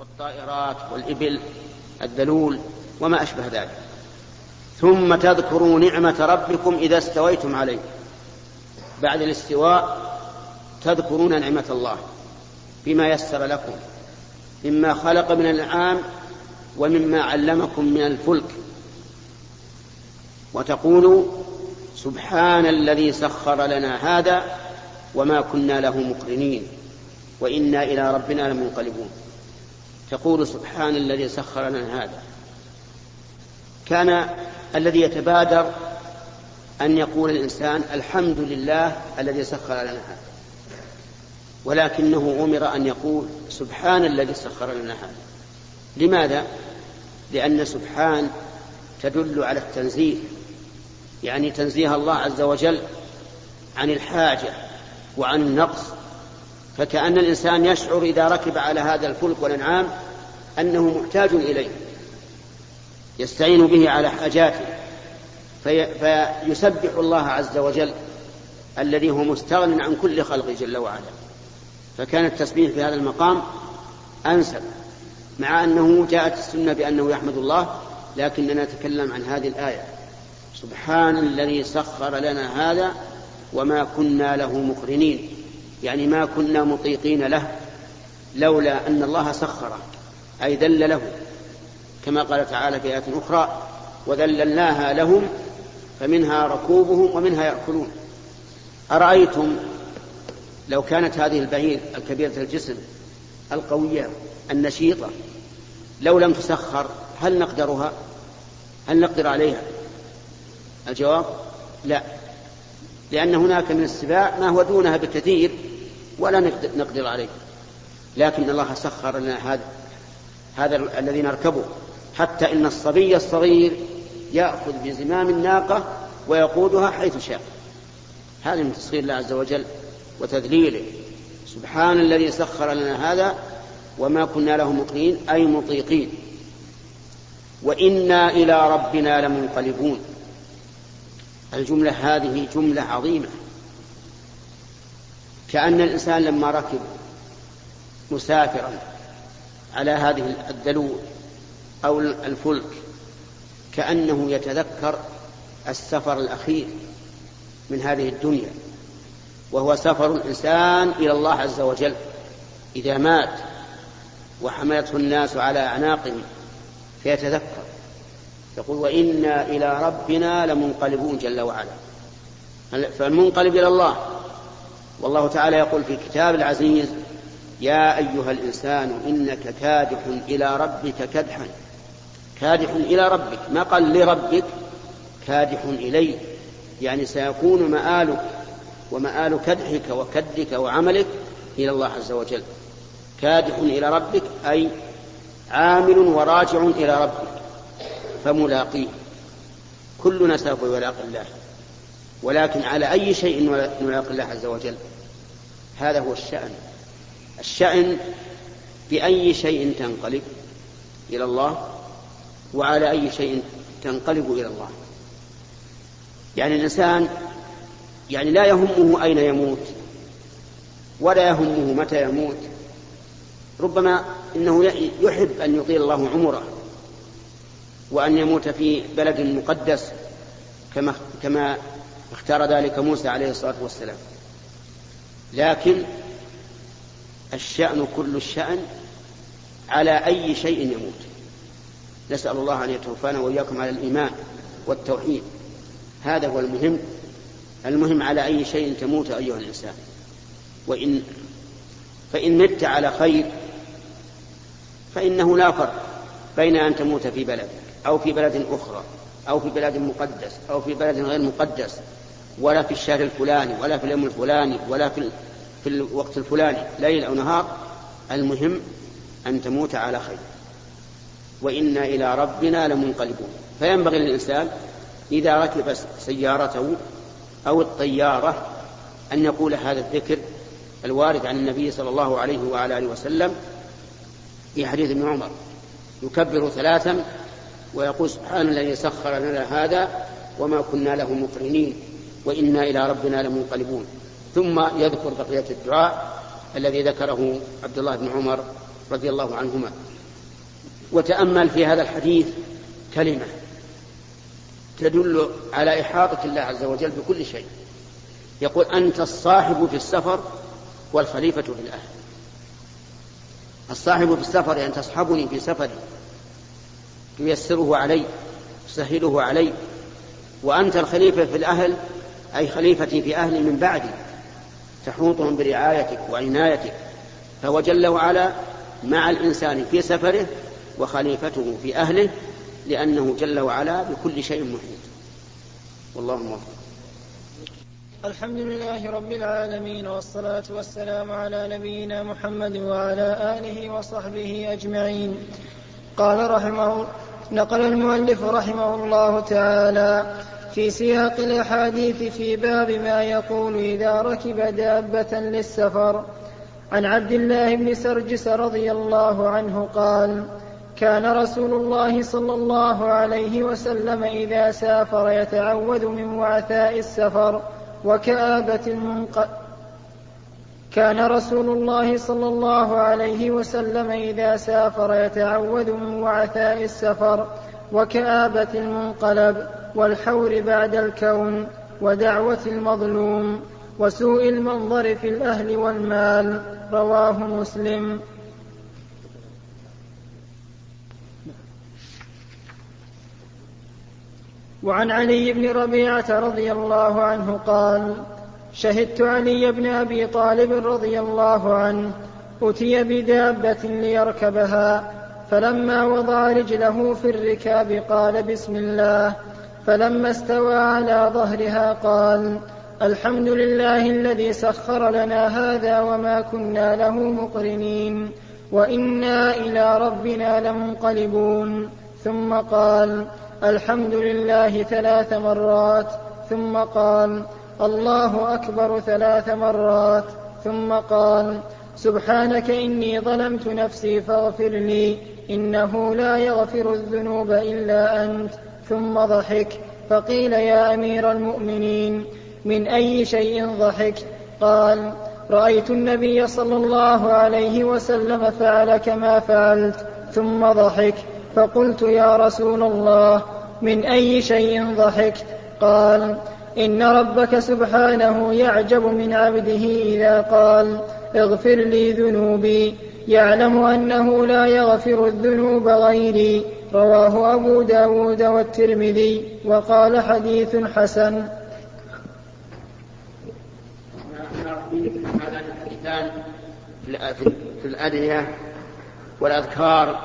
والطائرات والإبل الذلول وما أشبه ذلك. ثم تذكروا نعمة ربكم إذا استويتم عليه. بعد الاستواء تذكرون نعمة الله بما يسر لكم مما خلق من الأنعام ومما علمكم من الفلك. وتقول سبحان الذي سخر لنا هذا وما كنا له مقرنين وإنا إلى ربنا لمنقلبون. تقول سبحان الذي سخر لنا هذا. كان الذي يتبادر أن يقول الإنسان الحمد لله الذي سخر لنا هذا. ولكنه أمر أن يقول سبحان الذي سخر لنا هذا. لماذا؟ لأن سبحان تدل على التنزيه يعني تنزيه الله عز وجل عن الحاجة وعن النقص فكأن الإنسان يشعر إذا ركب على هذا الفلك والأنعام أنه محتاج إليه يستعين به على حاجاته في فيسبح الله عز وجل الذي هو مستغن عن كل خلقه جل وعلا. فكان التسبيح في هذا المقام أنسب مع أنه جاءت السنة بأنه يحمد الله لكننا نتكلم عن هذه الآية. سبحان الذي سخر لنا هذا وما كنا له مقرنين. يعني ما كنا مطيقين له لولا أن الله سخره أي ذل له كما قال تعالى في آية أخرى وذللناها لهم فمنها ركوبهم ومنها يأكلون. أرأيتم لو كانت هذه البعير الكبيرة الجسم القوية النشيطة لو لم تسخر هل نقدرها؟ هل نقدر عليها؟ الجواب لا. لأن هناك من السباع ما هو دونها بكثير ولا نقدر عليه لكن الله سخر لنا هذا هذا الذي نركبه حتى إن الصبي الصغير يأخذ بزمام الناقة ويقودها حيث شاء. هذا من تسخير الله عز وجل وتذليله. سبحان الذي سخر لنا هذا وما كنا له مقرين أي مطيقين. وإنا إلى ربنا لمنقلبون. الجملة هذه جملة عظيمة. كأن الإنسان لما ركب مسافرا على هذه الدلو أو الفلك كأنه يتذكر السفر الأخير من هذه الدنيا وهو سفر الإنسان إلى الله عز وجل. إذا مات وحملته الناس على أعناقهم فيتذكر يقول وإنا إلى ربنا لمنقلبون جل وعلا. فالمنقلب إلى الله. والله تعالى يقول في كتاب العزيز يا أيها الإنسان إنك كادح إلى ربك كدحا. كادح إلى ربك ما قال لربك كادح إليه. يعني سيكون مآلك ومآل كدحك وكدك وعملك إلى الله عز وجل. كادح إلى ربك أي عامل وراجع إلى ربك فملاقيه. كلنا سوف يلاقي الله. ولكن على أي شيء نلاقي الله عز وجل؟ هذا هو الشأن. الشأن بأي شيء تنقلب إلى الله وعلى أي شيء تنقلب إلى الله. يعني الإنسان يعني لا يهمه أين يموت ولا يهمه متى يموت. ربما إنه يحب أن يطيل الله عمره وأن يموت في بلد مقدس كما كما اختار ذلك موسى عليه الصلاة والسلام. لكن الشأن كل الشأن على أي شيء يموت. نسأل الله أن يتوفانا وإياكم على الإيمان والتوحيد. هذا هو المهم. المهم على أي شيء تموت أيها الإنسان. وإن فإن مت على خير فإنه لا فرق بين أن تموت في بلد أو في بلد أخرى أو في بلد مقدس أو في بلد غير مقدس. ولا في الشهر الفلاني ولا في اليوم الفلاني ولا في في الوقت الفلاني ليل أو نهار المهم أن تموت على خير. وإنا إلى ربنا لمنقلبون. فينبغي للإنسان إذا ركب سيارته أو الطيارة أن يقول هذا الذكر الوارد عن النبي صلى الله عليه وعلى آله وسلم في حديث ابن عمر. يكبر ثلاثا ويقول سبحان الذي سخر لنا هذا وما كنا له مقرنين. وإنا إلى ربنا لمنقلبون. ثم يذكر بقية الدعاء الذي ذكره عبد الله بن عمر رضي الله عنهما. وتأمل في هذا الحديث كلمة تدل على إحاطة الله عز وجل بكل شيء. يقول أنت الصاحب في السفر والخليفة في الأهل. الصاحب في السفر يعني تصحبني في سفري. تيسره علي تسهله علي. وأنت الخليفة في الأهل أي خليفتي في أهلي من بعدي تحوطهم برعايتك وعنايتك. فهو جل وعلا مع الإنسان في سفره وخليفته في أهله لأنه جل وعلا بكل شيء محيط. والله موفق. الحمد لله رب العالمين والصلاة والسلام على نبينا محمد وعلى آله وصحبه أجمعين. قال رحمه نقل المؤلف رحمه الله تعالى في سياق الأحاديث في باب ما يقول إذا ركب دابة للسفر. عن عبد الله بن سرجس رضي الله عنه قال كان رسول الله صلى الله عليه وسلم إذا سافر يتعوذ من وعثاء السفر وكآبة المنق كان رسول الله صلى الله عليه وسلم إذا سافر يتعوذ من وعثاء السفر وكآبة المنقلب. والحور بعد الكون ودعوة المظلوم وسوء المنظر في الأهل والمال. رواه مسلم. وعن علي بن ربيعة رضي الله عنه قال شهدت علي بن أبي طالب رضي الله عنه أتي بدابة ليركبها فلما وضع رجله في الركاب قال بسم الله فلما استوى على ظهرها قال الحمد لله الذي سخر لنا هذا وما كنا له مقرنين وإنا إلى ربنا لمنقلبون. ثم قال الحمد لله ثلاث مرات. ثم قال الله أكبر ثلاث مرات. ثم قال سبحانك إني ظلمت نفسي فاغفر لي إنه لا يغفر الذنوب إلا أنت. ثم ضحك فقيل يا أمير المؤمنين من أي شيء ضحكت قال رأيت النبي صلى الله عليه وسلم فعل كما فعلت ثم ضحك فقلت يا رسول الله من أي شيء ضحكت قال إن ربك سبحانه يعجب من عبده إذا قال اغفر لي ذنوبي. يعلم أنه لا يغفر الذنوب غيري. رواه أبو داود والترمذي وقال حديث حسن. في الأدعية والأذكار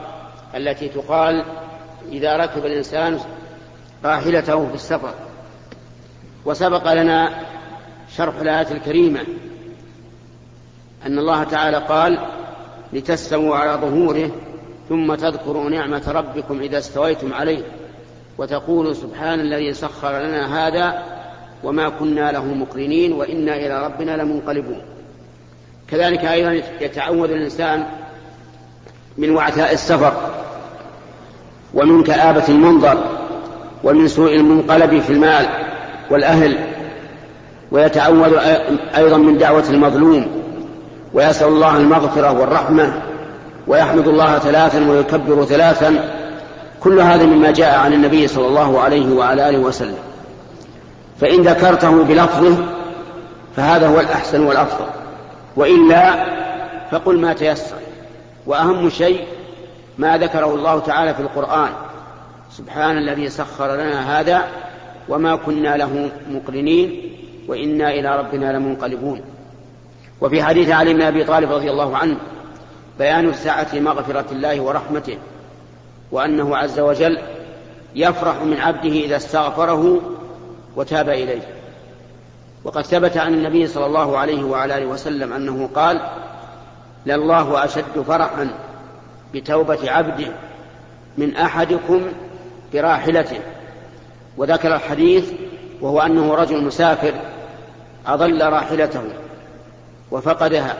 التي تقال إذا ركب الإنسان راحلته في السفر وسبق لنا شرح الآية الكريمة أن الله تعالى قال لتستووا على ظهوره ثم تذكروا نعمة ربكم إذا استويتم عليه وتقولوا سبحان الذي سخر لنا هذا وما كنا له مقرنين وإنا إلى ربنا لمنقلبون. كذلك أيضا يتعوذ الإنسان من وعثاء السفر ومن كآبة المنظر ومن سوء المنقلب في المال والأهل ويتعوذ أيضا من دعوة المظلوم ويسأل الله المغفرة والرحمة ويحمد الله ثلاثا ويكبر ثلاثا. كل هذا مما جاء عن النبي صلى الله عليه وعلى آله وسلم. فإن ذكرته بلفظه فهذا هو الأحسن والأفضل. وإلا فقل ما تيسر. وأهم شيء ما ذكره الله تعالى في القرآن. سبحان الذي سخر لنا هذا وما كنا له مقرنين وإنا إلى ربنا لمنقلبون. وفي حديث علي بن أبي طالب رضي الله عنه بيان سعة مغفرة الله ورحمته وأنه عز وجل يفرح من عبده إذا استغفره وتاب إليه. وقد ثبت عن النبي صلى الله عليه وعلى آله وسلم أنه قال لله أشد فرحا بتوبة عبده من أحدكم براحلته وذكر الحديث وهو أنه رجل مسافر أضل راحلته. وفقدها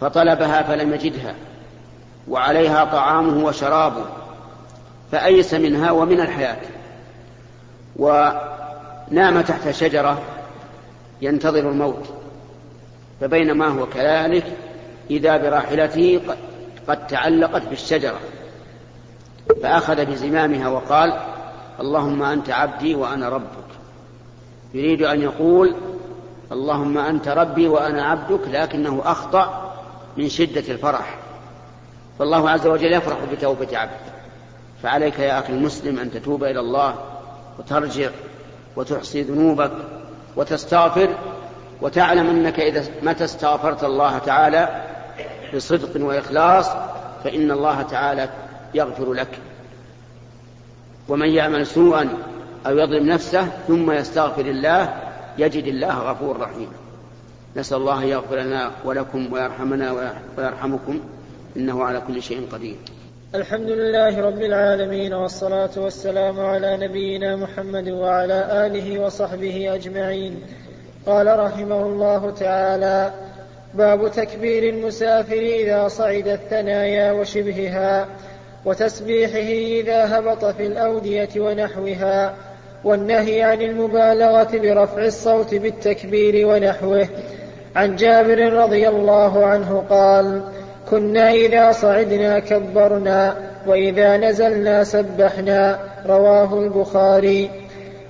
فطلبها فلم يجدها وعليها طعامه وشرابه فأيس منها ومن الحياة. ونام تحت شجرة ينتظر الموت فبينما هو كذلك إذا براحلته قد تعلقت بالشجرة. فأخذ بزمامها وقال اللهم أنت عبدي وأنا ربك. يريد أن يقول اللهم أنت ربي وأنا عبدك لكنه أخطأ من شدة الفرح. فالله عز وجل يفرح بتوبة عبده فعليك يا أخي المسلم أن تتوب إلى الله وترجع وتحصي ذنوبك وتستغفر وتعلم أنك إذا متى استغفرت الله تعالى بصدق وإخلاص فإن الله تعالى يغفر لك. ومن يعمل سوءا أو يظلم نفسه ثم يستغفر الله يجد الله غفور رحيما نسأل الله يغفر لنا ولكم ويرحمنا ويرحمكم. إنه على كل شيء قدير. الحمد لله رب العالمين والصلاة والسلام على نبينا محمد وعلى آله وصحبه أجمعين. قال رحمه الله تعالى باب تكبير المسافر إذا صعد الثنايا وشبهها وتسبيحه إذا هبط في الأودية ونحوها والنهي عن المبالغة برفع الصوت بالتكبير ونحوه. عن جابر رضي الله عنه قال كنا إذا صعدنا كبرنا وإذا نزلنا سبحنا رواه البخاري.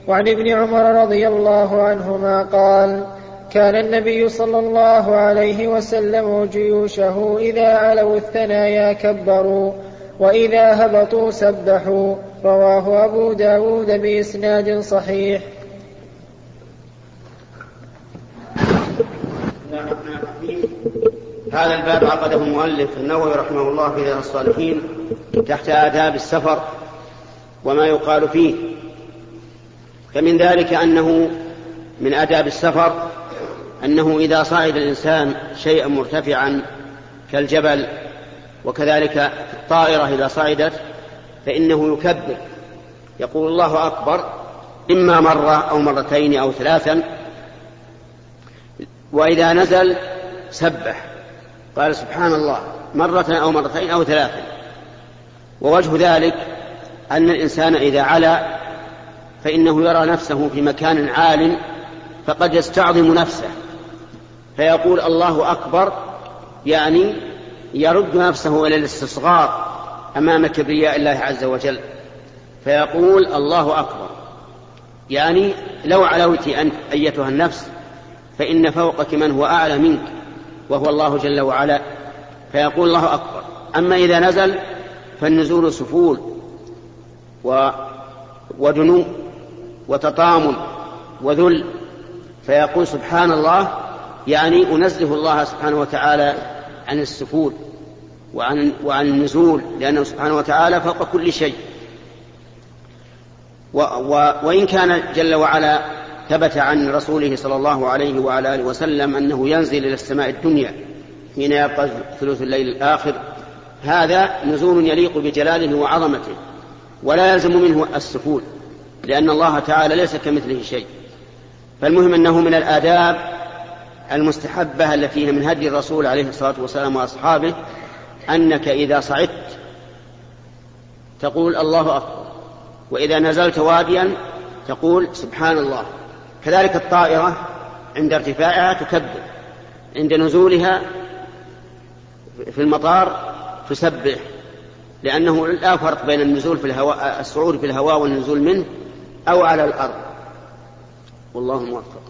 وعن ابن عمر رضي الله عنهما قال كان النبي صلى الله عليه وسلم وجيوشه إذا علوا الثنايا كبروا وإذا هبطوا سبحوا رواه أبو داود بإسناد صحيح. هذا الباب عقده المؤلف النووي رحمه الله في الصالحين تحت آداب السفر وما يقال فيه. فمن ذلك أنه من آداب السفر أنه إذا صعد الإنسان شيئا مرتفعا كالجبل وكذلك الطائرة إذا صعدت فإنه يكبر. يقول الله أكبر إما مرة أو مرتين أو ثلاثا. وإذا نزل سبح. قال سبحان الله مرة أو مرتين أو ثلاثا. ووجه ذلك أن الإنسان إذا علا فإنه يرى نفسه في مكان عال فقد يستعظم نفسه. فيقول الله أكبر يعني يرد نفسه إلى الاستصغار أمام كبرياء الله عز وجل. فيقول الله أكبر. يعني لو علوت أنت أيتها النفس فإن فوقك من هو أعلى منك وهو الله جل وعلا. فيقول الله أكبر. أما إذا نزل فالنزول سفول و ودنو وتطامن وذل. فيقول سبحان الله يعني أنزه الله سبحانه وتعالى عن السفول. وعن, وعن النزول لأنه سبحانه وتعالى فوق كل شيء. و و وإن كان جل وعلا ثبت عن رسوله صلى الله عليه وعلى آله وسلم أنه ينزل إلى السماء الدنيا حين يبقى ثلث الليل الآخر هذا نزول يليق بجلاله وعظمته ولا يلزم منه السفول لأن الله تعالى ليس كمثله شيء. فالمهم أنه من الآداب المستحبة التي هي من هدي الرسول عليه الصلاة والسلام وأصحابه أنك إذا صعدت تقول الله أكبر وإذا نزلت واديا تقول سبحان الله. كذلك الطائرة عند ارتفاعها تكبر عند نزولها في المطار تسبح لأنه لا فرق بين النزول في الهواء الصعود في الهواء والنزول منه أو على الأرض. والله موفق.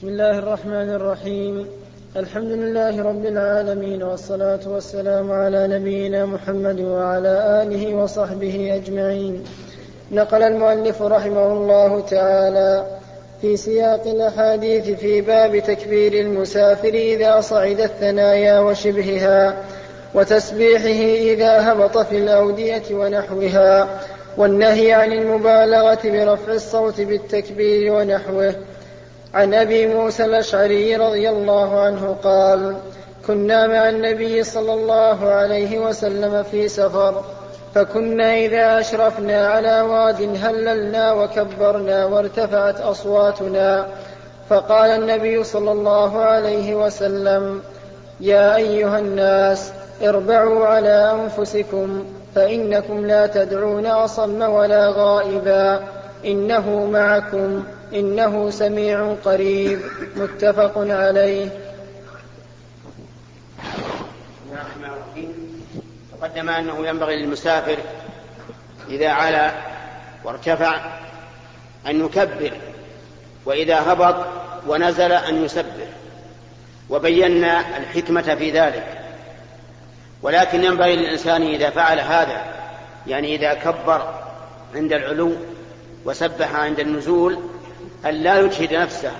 بسم الله الرحمن الرحيم. الحمد لله رب العالمين والصلاة والسلام على نبينا محمد وعلى آله وصحبه أجمعين. نقل المؤلف رحمه الله تعالى في سياق الأحاديث في باب تكبير المسافر إذا صعد الثنايا وشبهها وتسبيحه إذا هبط في الأودية ونحوها والنهي عن المبالغة برفع الصوت بالتكبير ونحوه عن أبي موسى الأشعري رضي الله عنه قال كنا مع النبي صلى الله عليه وسلم في سفر فكنا إذا أشرفنا على واد هللنا وكبرنا وارتفعت أصواتنا فقال النبي صلى الله عليه وسلم يا أيها الناس اربعوا على أنفسكم فإنكم لا تدعون أصم ولا غائبا إنه معكم. إنه سميع قريب. متفق عليه. تقدم أنه ينبغي للمسافر إذا علا وارتفع أن يكبر وإذا هبط ونزل أن يسبح. وبينا الحكمة في ذلك. ولكن ينبغي للإنسان إذا فعل هذا يعني إذا كبر عند العلو وسبح عند النزول أن لا يجهد نفسه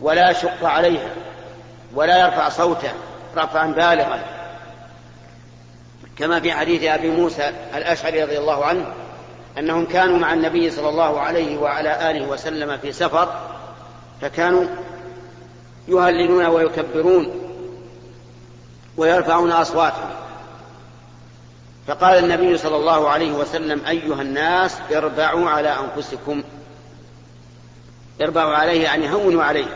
ولا يشق عليها ولا يرفع صوته رفعا بالغا. كما في حديث أبي موسى الأشعري رضي الله عنه أنهم كانوا مع النبي صلى الله عليه وعلى آله وسلم في سفر فكانوا يهللون ويكبرون ويرفعون أصواتهم. فقال النبي صلى الله عليه وسلم أيها الناس اربعوا على أنفسكم. اربعوا عليه يعني هونوا عليه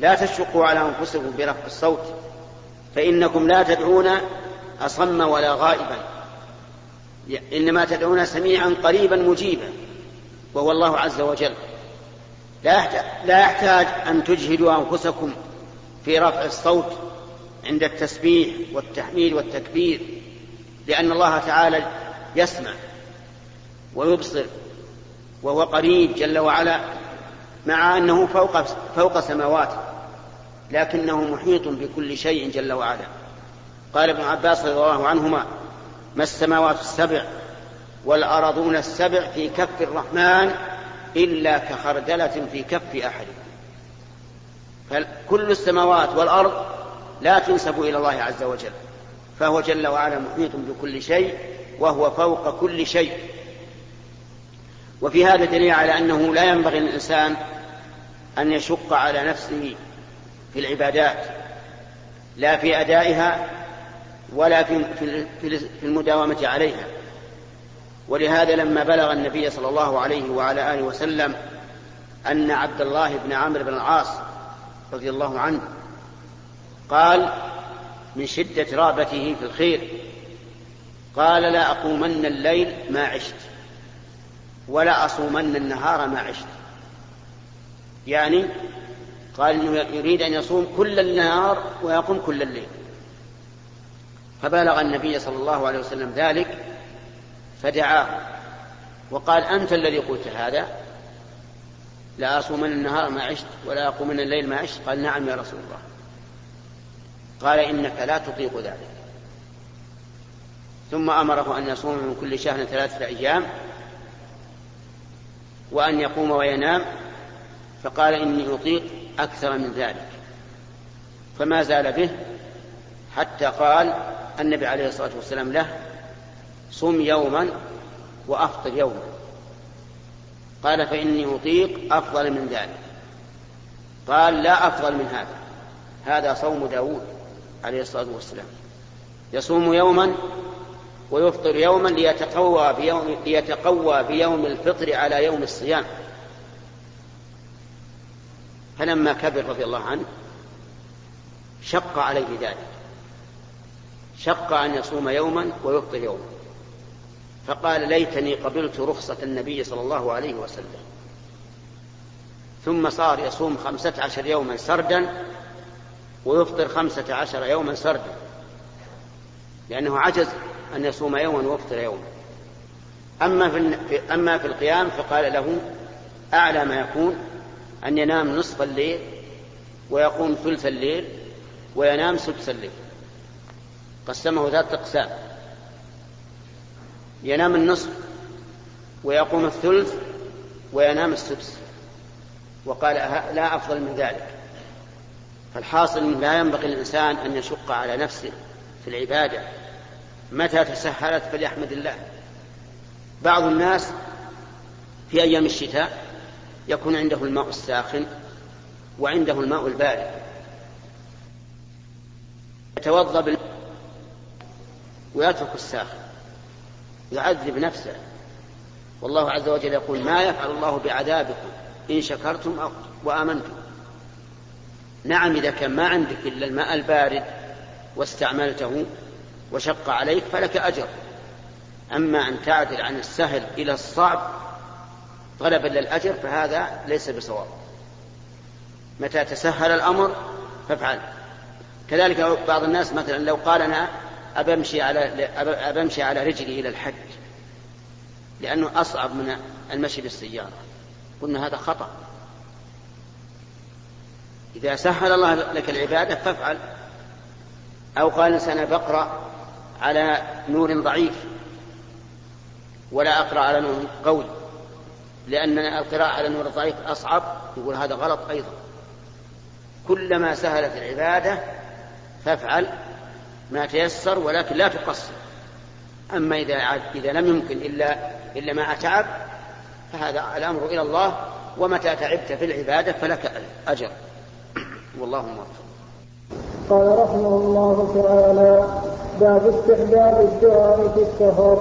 لا تشقوا على أنفسكم برفع الصوت فإنكم لا تدعون أصم ولا غائبا. إنما تدعون سميعا قريبا مجيبا وهو الله عز وجل. لا يحتاج, لا يحتاج أن تجهدوا أنفسكم في رفع الصوت عند التسبيح والتحميد والتكبير لأن الله تعالى يسمع ويبصر وهو قريب جل وعلا. مع أنه فوق فوق سماواته لكنه محيط بكل شيء جل وعلا. قال ابن عباس رضي الله عنهما ما السماوات السبع والأرضون السبع في كف الرحمن إلا كخردلة في كف أحد؟ فكل السماوات والأرض لا تنسب إلى الله عز وجل فهو جل وعلا محيط بكل شيء وهو فوق كل شيء. وفي هذا دليل على أنه لا ينبغي للإنسان أن يشق على نفسه في العبادات لا في أدائها ولا في في المداومة عليها. ولهذا لما بلغ النبي صلى الله عليه وعلى آله وسلم أن عبد الله بن عمرو بن العاص رضي الله عنه قال من شدة رغبته في الخير قال لا أقومن الليل ما عشت. ولا أصومن النهار ما عشت. يعني قال إنه يريد أن يصوم كل النهار ويقوم كل الليل. فبلغ النبي صلى الله عليه وسلم ذلك فدعاه وقال أنت الذي قلت هذا؟ لا أصومن النهار ما عشت ولا أقومن الليل ما عشت. قال نعم يا رسول الله. قال إنك لا تطيق ذلك. ثم أمره أن يصوم من كل شهر ثلاثة أيام وأن يقوم وينام فقال إني أطيق أكثر من ذلك. فما زال به حتى قال النبي عليه الصلاة والسلام له صم يوما وأفطر يوما. قال فإني أطيق أفضل من ذلك. قال لا أفضل من هذا. هذا صوم داود عليه الصلاة والسلام. يصوم يوما ويفطر يوما ليتقوى بيوم, ليتقوى بيوم الفطر على يوم الصيام. فلما كبر رضي الله عنه شق عليه ذلك. شق أن يصوم يوما ويفطر يوما. فقال ليتني قبلت رخصة النبي صلى الله عليه وسلم. ثم صار يصوم خمسة عشر يوما سردا ويفطر خمسة عشر يوما سردا. لأنه عجز. أن يصوم يوما ويفطر يوما أما في, أما في القيام فقال له أعلى ما يكون أن ينام نصف الليل ويقوم ثلث الليل وينام سدس الليل. قسمه ذات أقسام. ينام النصف ويقوم الثلث وينام السدس. وقال لا أفضل من ذلك. فالحاصل لا ينبغي للإنسان أن يشق على نفسه في العبادة متى تسهلت فليحمد الله. بعض الناس في أيام الشتاء يكون عنده الماء الساخن وعنده الماء البارد. يتوضأ بال... ويترك الساخن. يعذب نفسه. والله عز وجل يقول ما يفعل الله بعذابكم إن شكرتم وآمنتم. نعم إذا كان ما عندك إلا الماء البارد واستعملته وشق عليك فلك أجر. أما أن تعدل عن السهل إلى الصعب طلبا للأجر فهذا ليس بصواب. متى تسهل الأمر فافعل. كذلك بعض الناس مثلا لو قال أنا أبمشي على أبمشي على رجلي إلى الحج لأنه أصعب من المشي بالسيارة. قلنا هذا خطأ. إذا سهل الله لك العبادة فافعل. أو قال الإنسان بقرأ على نور ضعيف. ولا أقرأ على نور قوي لأن القراءة على نور ضعيف أصعب يقول هذا غلط أيضا. كلما سهلت العبادة فافعل ما تيسر ولكن لا تقصر. أما إذا إذا لم يمكن إلا إلا مع تعب فهذا الأمر إلى الله ومتى تعبت في العبادة فلك أجر. والله موفق. قال رحمه الله تعالى باب استحباب الدعاء في السفر.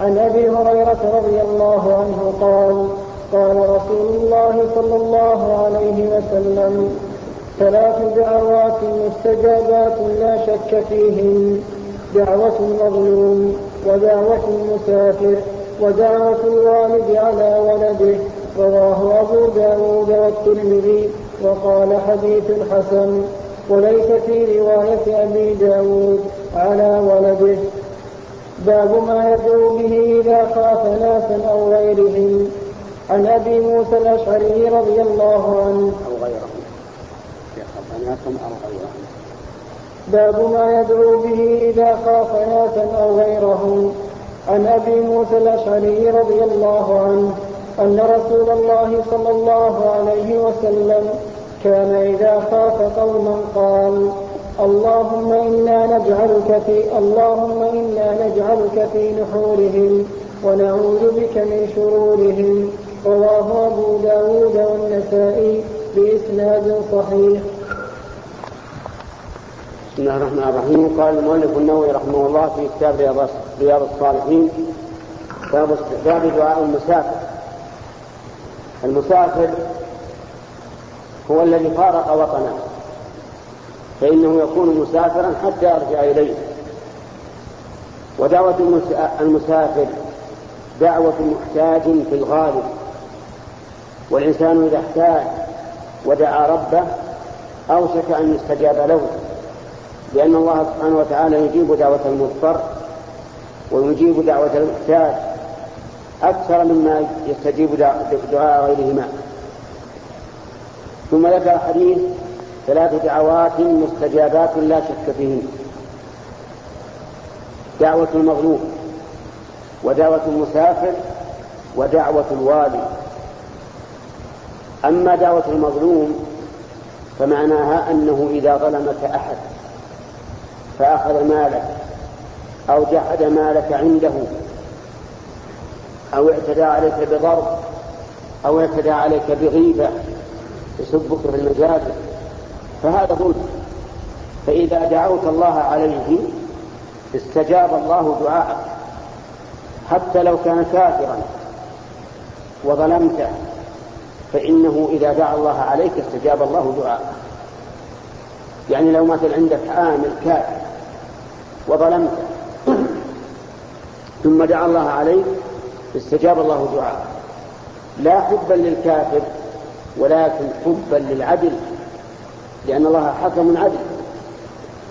عن أبي هريرة رضي الله عنه قال قال رسول الله صلى الله عليه وسلم ثلاث دعوات مستجابات لا شك فيهن دعوة المظلوم ودعوة المسافر ودعوة الوالد على ولده. رواه أبو داود والترمذي وقال حديث حسن. وليس في رواية أبي داود على ولده. باب ما يدعو به إذا خاف ناسا أو غيرهم عن أبي موسى الأشعري رضي الله عنه. أو غيرهم أو غيرهم باب ما يدعو به إذا خاف ناسا أو غيرهم عن أبي موسى الأشعري رضي الله عنه أن رسول الله صلى الله عليه وسلم كان إذا خاف قوما قال اللهم إنا نجعلك في اللهم إنا نجعلك في نحورهم ونعوذ بك من شرورهم. رواه أبو داود والنسائي بإسناد صحيح. بسم الله الرحمن الرحيم. قال المؤلف النووي رحمه الله في كتاب رياض الصالحين باب استحباب دعاء المسافر. المسافر هو الذي فارق وطنه. فإنه يكون مسافرا حتى يرجع إليه. ودعوة المسافر دعوة محتاج في الغالب. والإنسان إذا احتاج ودعا ربه أوشك أن يستجاب له لأن الله سبحانه وتعالى يجيب دعوة المضطر ويجيب دعوة المحتاج أكثر مما يستجيب دعاء غيرهما. ثم ذكر حديث ثلاث دعوات مستجابات لا شك فيهن. دعوة المظلوم ودعوة المسافر ودعوة الوالي. أما دعوة المظلوم فمعناها أنه إذا ظلمك أحد فأخذ مالك أو جحد مالك عنده أو اعتدى عليك بضرب أو اعتدى عليك بغيبة يسبك في المجالس فهذا ظلم. فإذا دعوت الله عليه استجاب الله دعاءك. حتى لو كان كافرا وظلمته فإنه إذا دعا الله عليك استجاب الله دعاءك. يعني لو مثل عندك عامل كافر وظلمته ثم دعا الله عليك استجاب الله دعاء لا حبا للكافر ولكن حبا للعدل لأن الله حكم عدل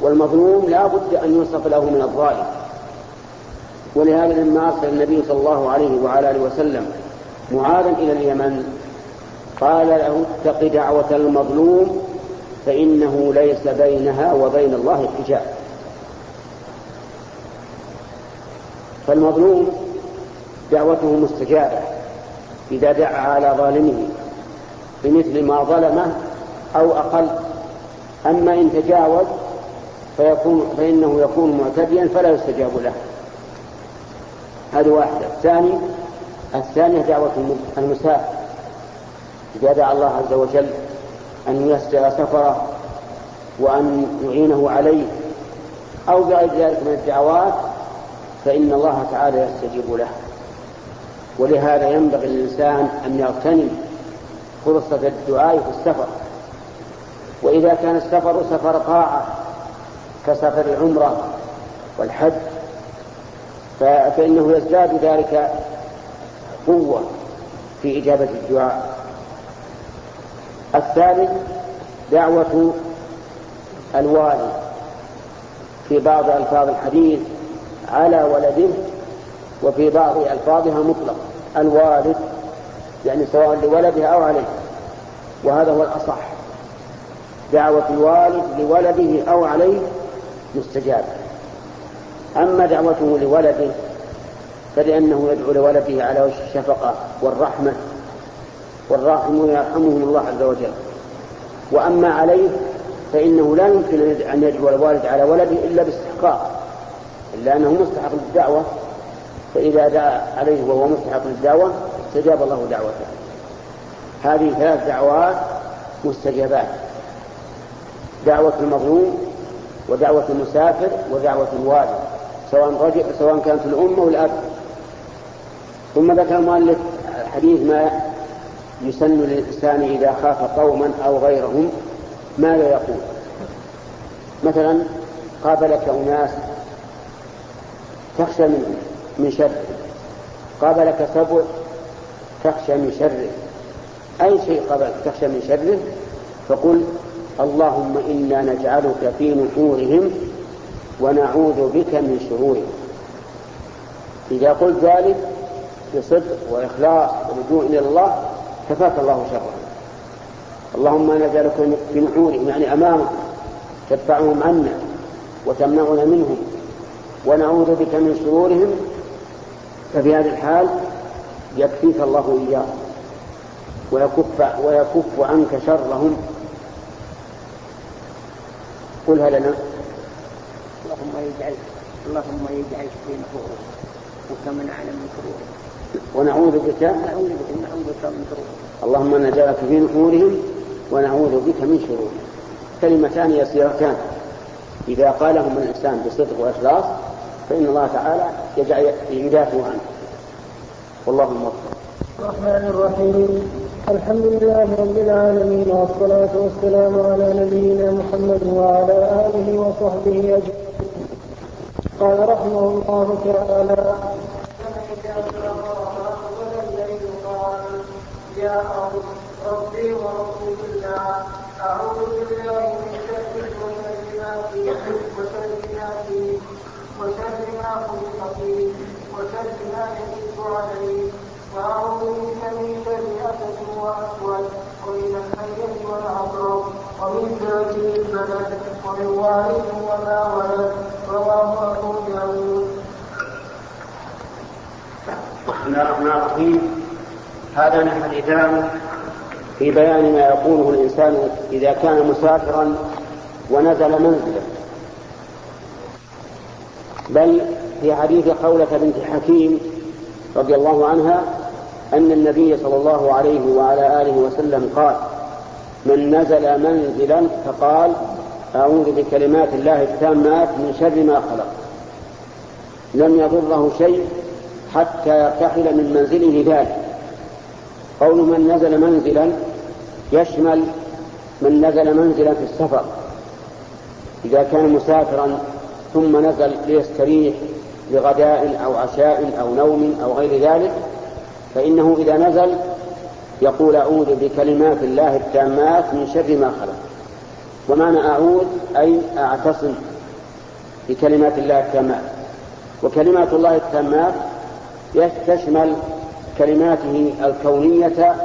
والمظلوم لا بد أن يوصف له من الظالم. ولهذا لما أرسل النبي صلى الله عليه وعلى آله وسلم معاذا إلى اليمن قال له اتق دعوة المظلوم فإنه ليس بينها وبين الله حجاب. فالمظلوم دعوته مستجابة إذا دعا على ظالمه. بمثل ما ظلمه أو أقل. أما إن تجاوز فيكون فإنه يكون معتديا فلا يستجاب له. هذه واحدة. الثاني الثانية دعوة المسافر إذا دعا الله عز وجل أن يسر سفره وأن يعينه عليه أو بغير ذلك من الدعوات فإن الله تعالى يستجيب له. ولهذا ينبغي للإنسان أن يغتنم فرصة الدعاء في السفر. وإذا كان السفر سفر طاعة كسفر عمرة والحج فإنه يزداد ذلك قوة في إجابة الدعاء. الثالث دعوة الوالد في بعض ألفاظ الحديث على ولده وفي بعض ألفاظها مطلق. الوالد يعني سواء لولده أو عليه. وهذا هو الأصح. دعوة الوالد لولده أو عليه مستجابة أما دعوته لولده فلأنه يدعو لولده على وجه الشفقة والرحمة. والراحمون يرحمهم الله عز وجل. وأما عليه فإنه لا يمكن أن يدعو الوالد على ولده إلا باستحقاق. إلا أنه مستحق للدعوة. فإذا دعا عليه وهو مستحق للدعوة استجاب الله دعوته. هذه ثلاث دعوات مستجابات. دعوة المظلوم ودعوة المسافر ودعوة الوالد سواء رجل سواء كانت الأم أو الأب. ثم ذكر المؤلف حديث ما يسن للإنسان إذا خاف قوما أو غيرهم ماذا يقول؟ مثلا قابلك أناس تخشى من من شره قابلك سبع تخشى من شره. أي شيء قابلك تخشى من شره فقل اللهم إنا نجعلك في نحورهم ونعوذ بك من شرورهم. إذا قلت ذلك بصدق وإخلاص ولجوء إلى الله كفاك الله شره. اللهم نجعلك في نحورهم يعني أمامك تدفعهم عنا وتمنعنا منهم ونعوذ بك من شرورهم. ففي هذه الحال يكفيك الله إياهم ويكف ويكف عنك شرهم. قلها لنا اللهم يجعل اللهم يجعل في نحورهم وكمن على من شرورهم ونعوذ بك نعوذ بك نعوذ بك من شرورهم اللهم نجعلك في نحورهم ونعوذ بك من شرورهم كلمتان يسيرتان. إذا قالهما الإنسان بصدق وإخلاص فإن الله تعالى يجعل يدافع عنه. والله الموفق الرحمن الرحيم. الحمد لله رب العالمين والصلاة والسلام على نبينا محمد وعلى آله وصحبه أجمعين. قال رحمه الله تعالى يا ربي ورسول الله أعوذ بالله من شر وشر وسيئاته وشر ما خلق فيه وشر ما يجب عليه وأعوذ بك من شر أسد وأسود ومن الحية والعقرب ومن ذات البلد ومن والد وما ولد رواه أبو داود بسم الله الرحمن الرحيم. هذان حديثان في بيان ما يقوله الإنسان إذا كان مسافرا ونزل منزلا بل في حديث خولة بنت حكيم رضي الله عنها أن النبي صلى الله عليه وعلى آله وسلم قال من نزل منزلا فقال أعوذ بكلمات الله التامات من شر ما خلق لم يضره شيء حتى يرتحل من منزله ذلك. قول من نزل منزلا يشمل من نزل منزلا في السفر إذا كان مسافرا ثم نزل ليستريح لغداء أو عشاء أو نوم أو غير ذلك فإنه إذا نزل يقول أعوذ بكلمات الله التامات من شر ما خلق. ومعنى أعوذ أي أعتصم بكلمات الله التامات وكلمات الله التامات تشمل كلماته الكونية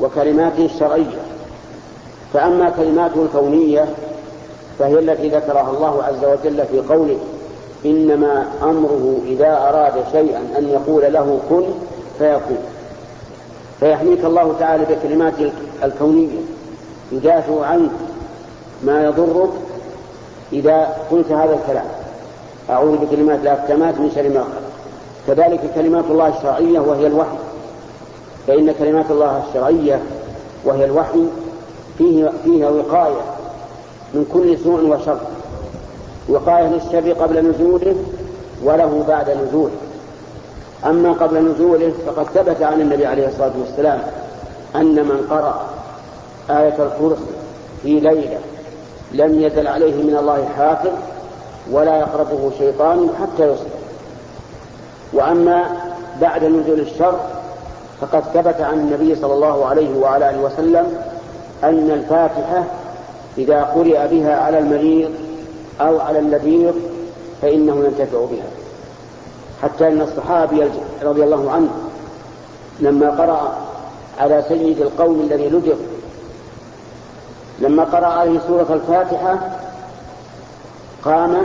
وكلماته الشرعية. فأما كلماته الكونية فهي التي ذكرها الله عز وجل في قوله إنما أمره إذا أراد شيئا أن يقول له كن فيكون. فيحميك الله تعالى بكلمات الكونية. يدافع عنك ما يضرك إذا قلت هذا الكلام. أعوذ بكلمات الأحكامات من شر ما خلق. كذلك كلمات الله الشرعية وهي الوحي. فإن كلمات الله الشرعية وهي الوحي فيه فيها وقاية. من كل سوء وشر. وقاية للشر قبل نزوله وله بعد نزوله. أما قبل نزوله فقد ثبت عن النبي عليه الصلاة والسلام أن من قرأ آية الكرسي في ليلة لم يزل عليه من الله حافظ ولا يقربه شيطان حتى يصبح. وأما بعد نزول الشر فقد ثبت عن النبي صلى الله عليه وعلى آله وسلم أن الفاتحة إذا قرئ بها على المريض أو على اللذيذ فإنه ينتفع بها. حتى أن الصحابي رضي الله عنه لما قرأ على سيد القوم الذي لجر لما قرأ عليه سورة الفاتحة قام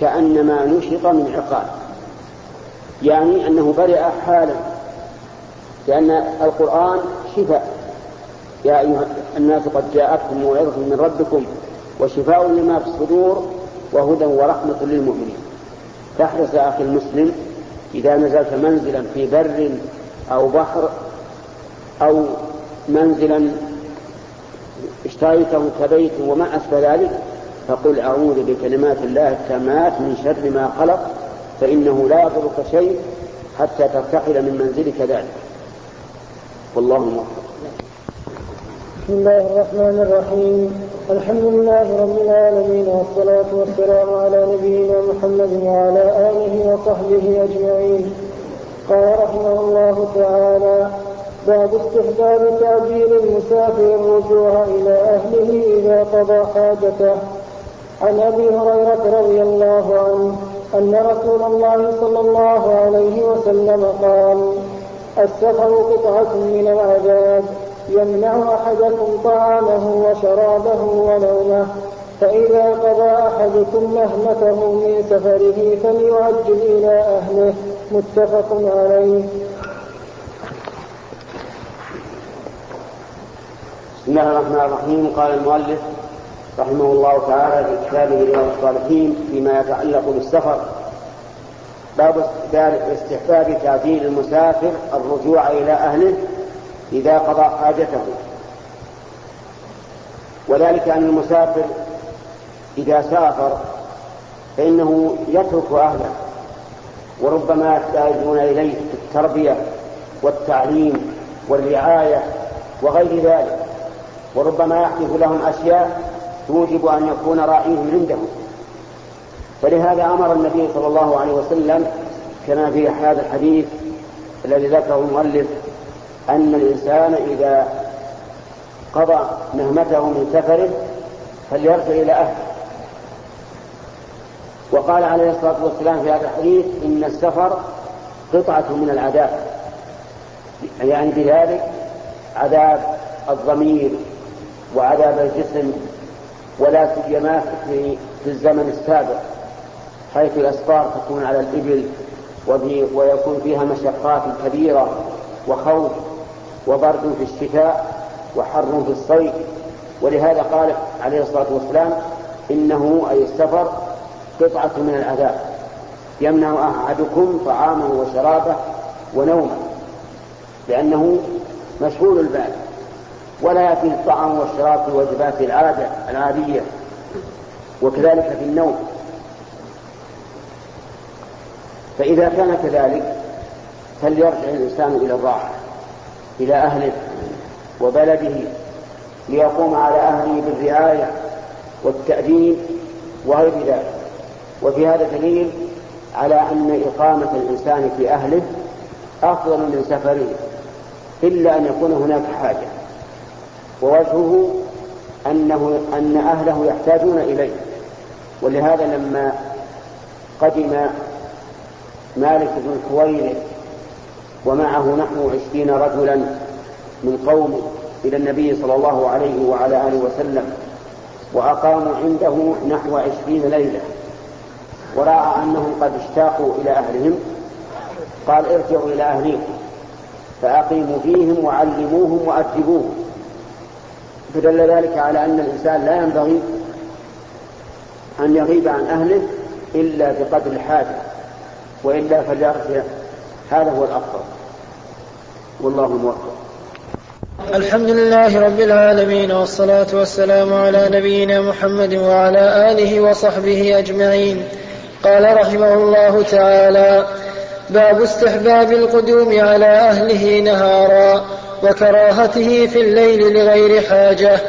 كأنما نشط من عقال يعني أنه برئ حالا لأن القرآن شفاء. يا أيها الناس قد جاءتكم موعظة من ربكم وشفاء لما في الصدور وهدى ورحمة للمؤمنين. فاحرص يا أخي المسلم إذا نزلت منزلا في بر أو بحر أو منزلا اشتريته كبيت وما أسفل ذلك فقل أعوذ بكلمات الله التامات من شر ما خلق فإنه لا يضرك شيء حتى ترتحل من منزلك ذلك. والله موفق. بسم الله الرحمن الرحيم. الحمد لله رب العالمين والصلاة والسلام على نبينا محمد وعلى آله وصحبه أجمعين. قال رحمه الله تعالى باب استحباب تعجيل المسافر الرجوع إلى أهله إذا قضى حاجته. عن أبي هريرة رضي الله عنه أن رسول الله صلى الله عليه وسلم قال السفر قطعة من العذاب. يمنع أحدكم طعامه وشرابه ونومه فإذا قضى أحدكم مهمته من سفره فليعجل إلى أهله. متفق عليه. بسم الله الرحمن الرحيم. قال المؤلف رحمه الله تعالى في كتابه رياض الصالحين فيما يتعلق بالسفر. باب استحباب تعجيل المسافر الرجوع إلى أهله. إذا قضى حاجته. وذلك أن المسافر إذا سافر فإنه يترك أهله وربما يحتاجون إليه في التربية والتعليم والرعاية وغير ذلك. وربما يحدث لهم أشياء توجب أن يكون راعيهم عندهم فلهذا أمر النبي صلى الله عليه وسلم كما في هذا الحديث الذي ذكره المؤلف أن الإنسان إذا قضى نهمته من سفره فليرجع إلى أهله. وقال عليه الصلاة والسلام في هذا الحديث إن السفر قطعة من العذاب. يعني بذلك عذاب الضمير وعذاب الجسم ولا سيما في, في الزمن السابق حيث الأسفار تكون على الإبل ويكون فيها مشقات كبيرة. وخوف وبرد في الشتاء وحر في الصيف. ولهذا قال عليه الصلاة والسلام إنه أي السفر قطعة من العذاب. يمنع أحدكم طعامه وشرابه ونومه لأنه مشغول البال. ولا يأتيه الطعام والشراب في وجبات العادة العادية وكذلك في النوم. فإذا كان كذلك فليرجع الإنسان إلى الراحة إلى أهله وبلده ليقوم على أهله بالرعاية والتأديب وغير ذلك؟ وفي هذا دليل على أن إقامة الإنسان في أهله أفضل من سفره إلا أن يكون هناك حاجة ووجهه أنه أن أهله يحتاجون إليه. ولهذا لما قدم مالك بن الحويرث ومعه نحو عشرين رجلا من قوم إلى النبي صلى الله عليه وعلى آله وسلم وأقاموا عنده نحو عشرين ليلة. ورأى أنهم قد اشتاقوا إلى أهلهم قال ارجعوا إلى أهليكم. فأقيموا فيهم وعلموهم وأدبوهم. فدل ذلك على أن الإنسان لا ينبغي أن يغيب عن أهله إلا بقدر الحاجة وإلا فليرجع هذا هو الأفضل. والله موفق. الحمد لله رب العالمين والصلاة والسلام على نبينا محمد وعلى آله وصحبه أجمعين. قال رحمه الله تعالى باب استحباب القدوم على أهله نهارا وكراهته في الليل لغير حاجة.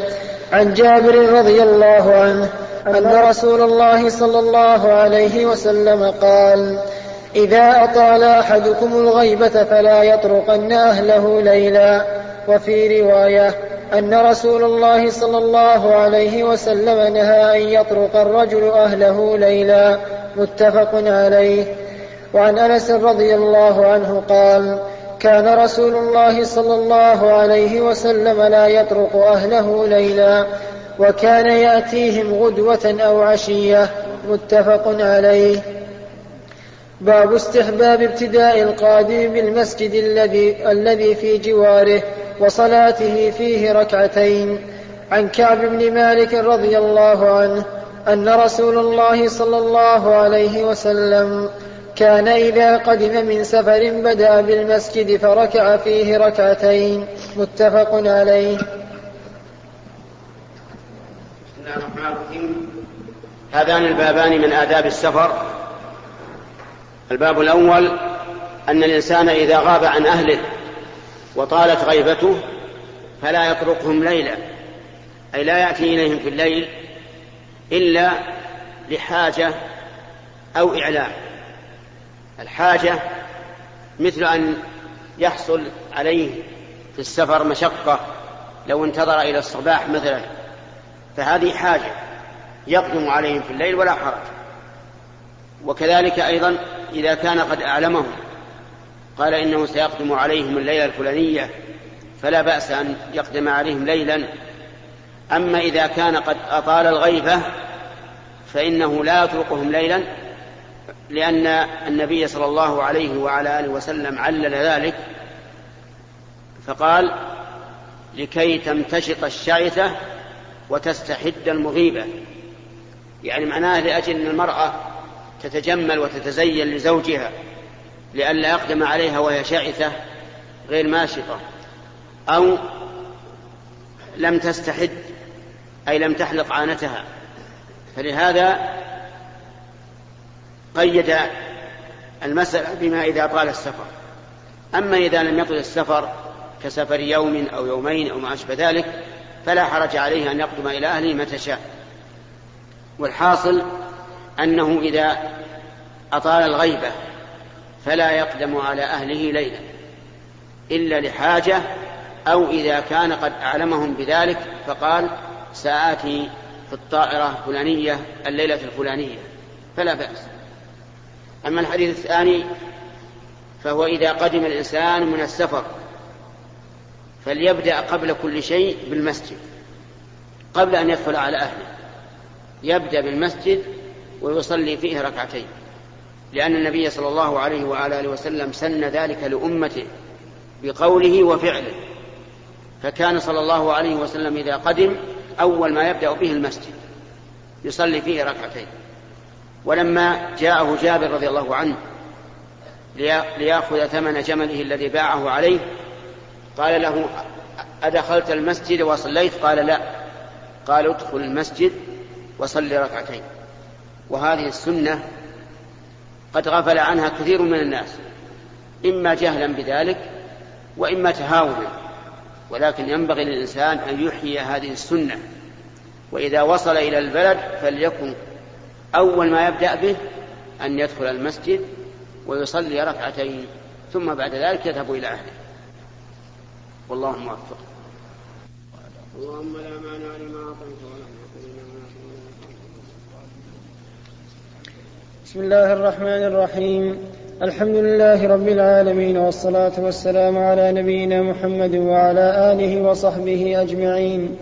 عن جابر رضي الله عنه أن رسول الله صلى الله عليه وسلم قال إذا أطال أحدكم الغيبة فلا يطرقن أهله ليلا. وفي رواية أن رسول الله صلى الله عليه وسلم نهى أن يطرق الرجل أهله ليلا. متفق عليه. وعن أنس رضي الله عنه قال كان رسول الله صلى الله عليه وسلم لا يطرق أهله ليلا وكان يأتيهم غدوة أو عشية. متفق عليه. باب استحباب ابتداء القادم بالمسجد الذي الذي في جواره وصلاته فيه ركعتين. عن كعب بن مالك رضي الله عنه أن رسول الله صلى الله عليه وسلم كان إذا قدم من سفر بدأ بالمسجد فركع فيه ركعتين. متفق عليه. بسم الله الرحمن الرحيم. هذان البابان من آداب السفر. الباب الأول أن الإنسان إذا غاب عن أهله وطالت غيبته فلا يطرقهم ليلا أي لا يأتي إليهم في الليل إلا لحاجة أو إعلام. الحاجة مثل أن يحصل عليه في السفر مشقة لو انتظر إلى الصباح مثلا فهذه حاجة يقدم عليهم في الليل ولا حرج. وكذلك أيضا إذا كان قد أعلمهم قال إنه سيقدم عليهم الليلة الفلانية فلا بأس أن يقدم عليهم ليلا. أما إذا كان قد أطال الغيبة فإنه لا يتركهم ليلا لأن النبي صلى الله عليه وعلى آله وسلم علل ذلك. فقال لكي تمتشط الشعثة وتستحد المغيبة. يعني معناه لأجل أن المرأة تتجمل وتتزين لزوجها لئلا يقدم عليها وهي شعثة غير ماشطة أو لم تستحد أي لم تحلق عانتها. فلهذا قيد المسألة بما إذا طال السفر. أما إذا لم يطل السفر كسفر يوم أو يومين أو ما أشبه ذلك فلا حرج عليه أن يقدم إلى أهله متى شاء والحاصل أنه إذا أطال الغيبة فلا يقدم على أهله ليلا إلا لحاجة أو إذا كان قد أعلمهم بذلك فقال سآتي في الطائرة الفلانية الليلة الفلانية فلا بأس. أما الحديث الثاني فهو إذا قدم الإنسان من السفر فليبدأ قبل كل شيء بالمسجد قبل أن يدخل على أهله يبدأ بالمسجد ويصلي فيه ركعتين. لأن النبي صلى الله عليه وعلى آله وسلم سن ذلك لأمته بقوله وفعله. فكان صلى الله عليه وسلم إذا قدم أول ما يبدأ به المسجد يصلي فيه ركعتين. ولما جاءه جابر رضي الله عنه ليأخذ ثمن جمله الذي باعه عليه قال له أدخلت المسجد وصليت؟ قال لا. قال ادخل المسجد وصل ركعتين. وهذه السنة قد غفل عنها كثير من الناس إما جهلا بذلك وإما تهاونا ولكن ينبغي للإنسان أن يحيي هذه السنة وإذا وصل إلى البلد فليكن أول ما يبدأ به أن يدخل المسجد ويصلي ركعتين ثم بعد ذلك يذهب إلى أهله. والله موفق. اللهم لا مانع لما أعطيت ولا بسم الله الرحمن الرحيم. الحمد لله رب العالمين والصلاة والسلام على نبينا محمد وعلى آله وصحبه أجمعين.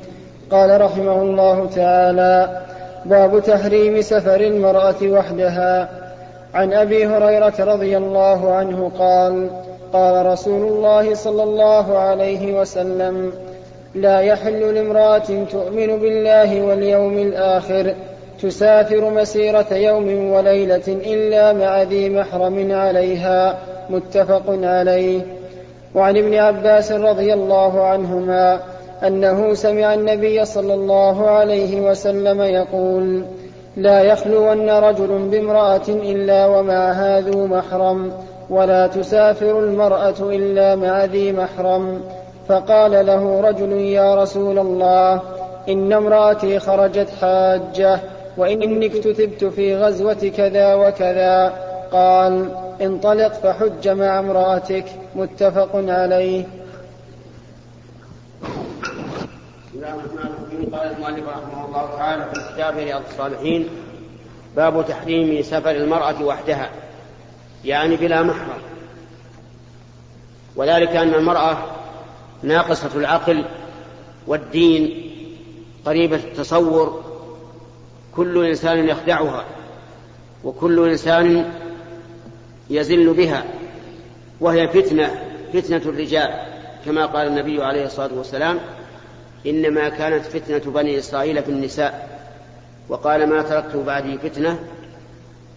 قال رحمه الله تعالى باب تحريم سفر المرأة وحدها. عن أبي هريرة رضي الله عنه قال قال رسول الله صلى الله عليه وسلم لا يحل لامرأة تؤمن بالله واليوم الآخر تسافر مسيرة يوم وليلة إلا مع ذي محرم عليها متفق عليه. وعن ابن عباس رضي الله عنهما أنه سمع النبي صلى الله عليه وسلم يقول لا يخلون رجل بامرأة إلا ومعها ذو محرم ولا تسافر المرأة إلا مع ذي محرم فقال له رجل يا رسول الله إن امرأتي خرجت حاجة وإني اكتتبت في غزوة كذا وكذا. قال انطلق فحج مع امرأتك. متفق عليه. قال المؤلف رحمه الله تعالى في كتاب رياض الصالحين باب تحريم سفر المرأة وحدها يعني بلا محرم. وذلك أن المرأة ناقصة العقل والدين قريبة التصور كل إنسان يخدعها وكل إنسان يزل بها وهي فتنة فتنة الرجال. كما قال النبي عليه الصلاة والسلام إنما كانت فتنة بني إسرائيل في النساء. وقال ما تركت بعدي فتنة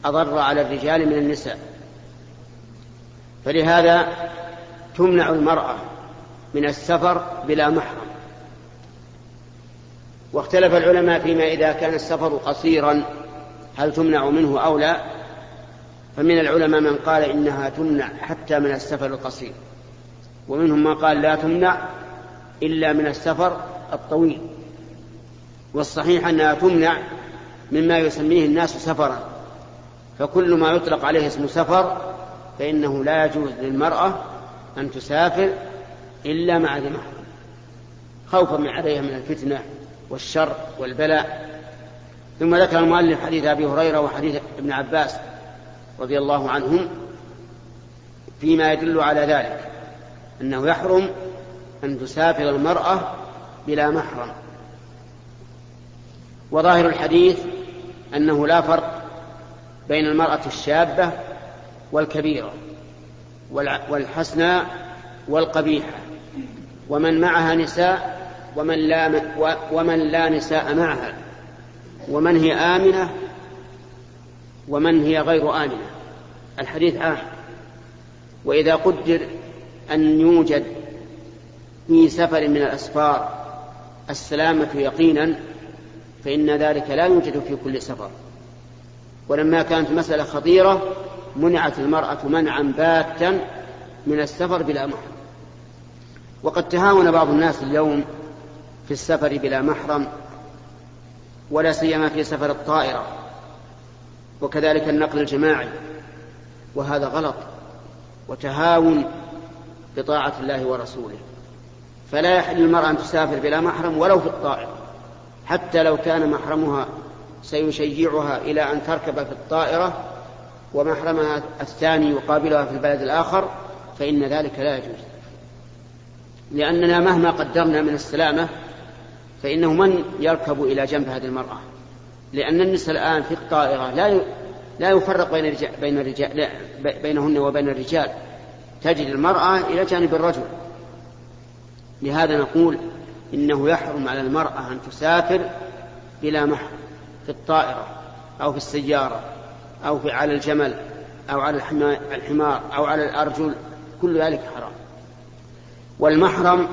أضر على الرجال من النساء. فلهذا تمنع المرأة من السفر بلا محرم. واختلف العلماء فيما إذا كان السفر قصيرا هل تمنع منه أو لا؟ فمن العلماء من قال إنها تمنع حتى من السفر القصير. ومنهم من قال لا تمنع إلا من السفر الطويل. والصحيح أنها تمنع مما يسميه الناس سفرا. فكل ما يطلق عليه اسم سفر فإنه لا يجوز للمرأة أن تسافر إلا مع ذي خوفا من عليها من الفتنة. والشر والبلاء. ثم ذكر المؤلف حديث أبي هريرة وحديث ابن عباس رضي الله عنهم فيما يدل على ذلك أنه يحرم أن تسافر المرأة بلا محرم. وظاهر الحديث أنه لا فرق بين المرأة الشابة والكبيرة والحسناء والقبيحة ومن معها نساء ومن لا ومن لا نساء معها ومن هي آمنة ومن هي غير آمنة. الحديث عام وإذا قدر أن يوجد في سفر من الأسفار السلامة يقينا فإن ذلك لا يوجد في كل سفر. ولما كانت مسألة خطيرة منعت المرأة منعا باتا من السفر بلا محرم وقد تهاون بعض الناس اليوم في السفر بلا محرم ولا سيما في سفر الطائرة وكذلك النقل الجماعي وهذا غلط وتهاون بطاعة الله ورسوله. فلا يحل للمرأة أن تسافر بلا محرم ولو في الطائرة حتى لو كان محرمها سيشيعها إلى أن تركب في الطائرة ومحرمها الثاني يقابلها في البلد الآخر فإن ذلك لا يجوز. لأننا مهما قدرنا من السلامة فإنه من يركب إلى جنب هذه المرأة. لأن النساء الآن في الطائرة لا لا يفرق بين الرجال بين الرجال بينهن وبين الرجال. تجد المرأة إلى جانب الرجل. لهذا نقول إنه يحرم على المرأة أن تسافر بلا محرم في الطائرة أو في السيارة أو في على الجمل أو على الحمار أو على الأرجل. كل ذلك حرام. والمحرم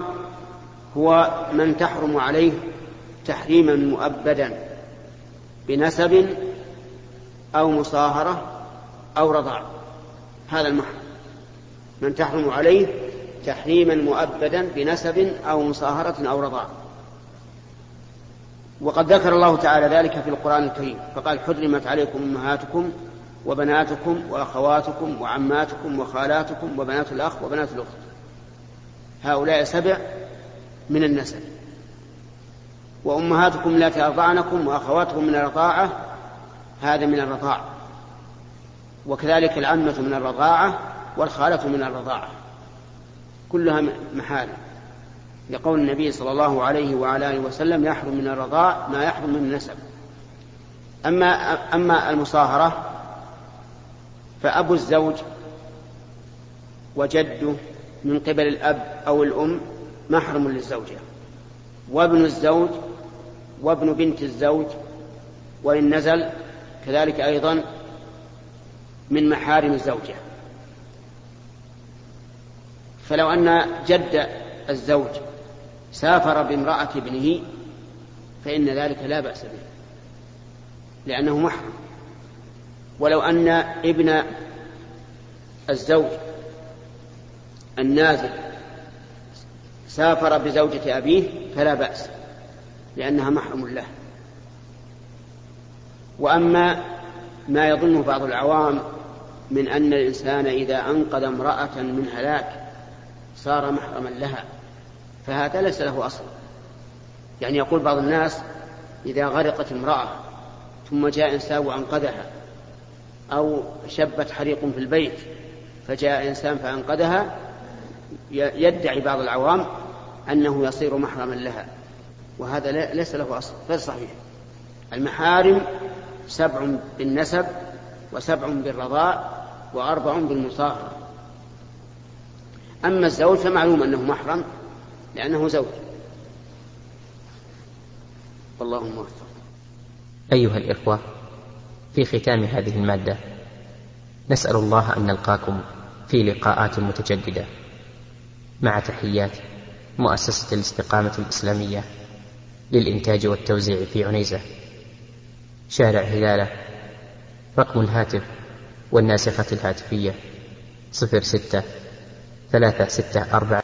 هو من تحرم عليه تحريما مؤبدا بنسب أو مصاهرة أو رضاع. هذا المحرم من تحرم عليه تحريما مؤبدا بنسب أو مصاهرة أو رضاع. وقد ذكر الله تعالى ذلك في القرآن الكريم. فقال حرمت عليكم أمهاتكم وبناتكم وأخواتكم وعماتكم وخالاتكم وبنات الأخ وبنات الأخت. هؤلاء سبع من النسب وأمهاتكم التي أرضعنكم وأخواتكم من الرضاعة هذا من الرضاعة وكذلك العمة من الرضاعة والخالة من الرضاعة. كلها محارم لقول النبي صلى الله عليه وعلى آله وسلم يحرم من الرضاع ما يحرم من النسب. أما أما المصاهرة فأبو الزوج وجده من قبل الأب أو الأم محرم للزوجة. وابن الزوج وابن بنت الزوج وإن نزل كذلك أيضا من محارم الزوجة. فلو أن جد الزوج سافر بامرأة ابنه فإن ذلك لا بأس به لأنه محرم. ولو أن ابن الزوج النازل سافر بزوجة أبيه فلا بأس لأنها محرم له. وأما ما يظنه بعض العوام من أن الإنسان إذا أنقذ امرأة من هلاك صار محرما لها فهذا ليس له أصل. يعني يقول بعض الناس إذا غرقت امرأة ثم جاء إنسان وأنقذها أو شبت حريق في البيت فجاء إنسان فأنقذها يدعي بعض العوام أنه يصير محرما لها وهذا ليس له أصل غير صحيح. المحارم سبع بالنسب وسبع بالرضاء وأربع بالمصاهرة. أما الزوج فمعلوم أنه محرم لأنه زوج. والله موفق. أيها الإخوة في ختام هذه المادة نسأل الله أن نلقاكم في لقاءات متجددة. مع تحيات مؤسسة الاستقامة الإسلامية للإنتاج والتوزيع في عنيزة. شارع هلالة رقم الهاتف والناسخة الهاتفية صفر ستة ثلاثة ستة أربعة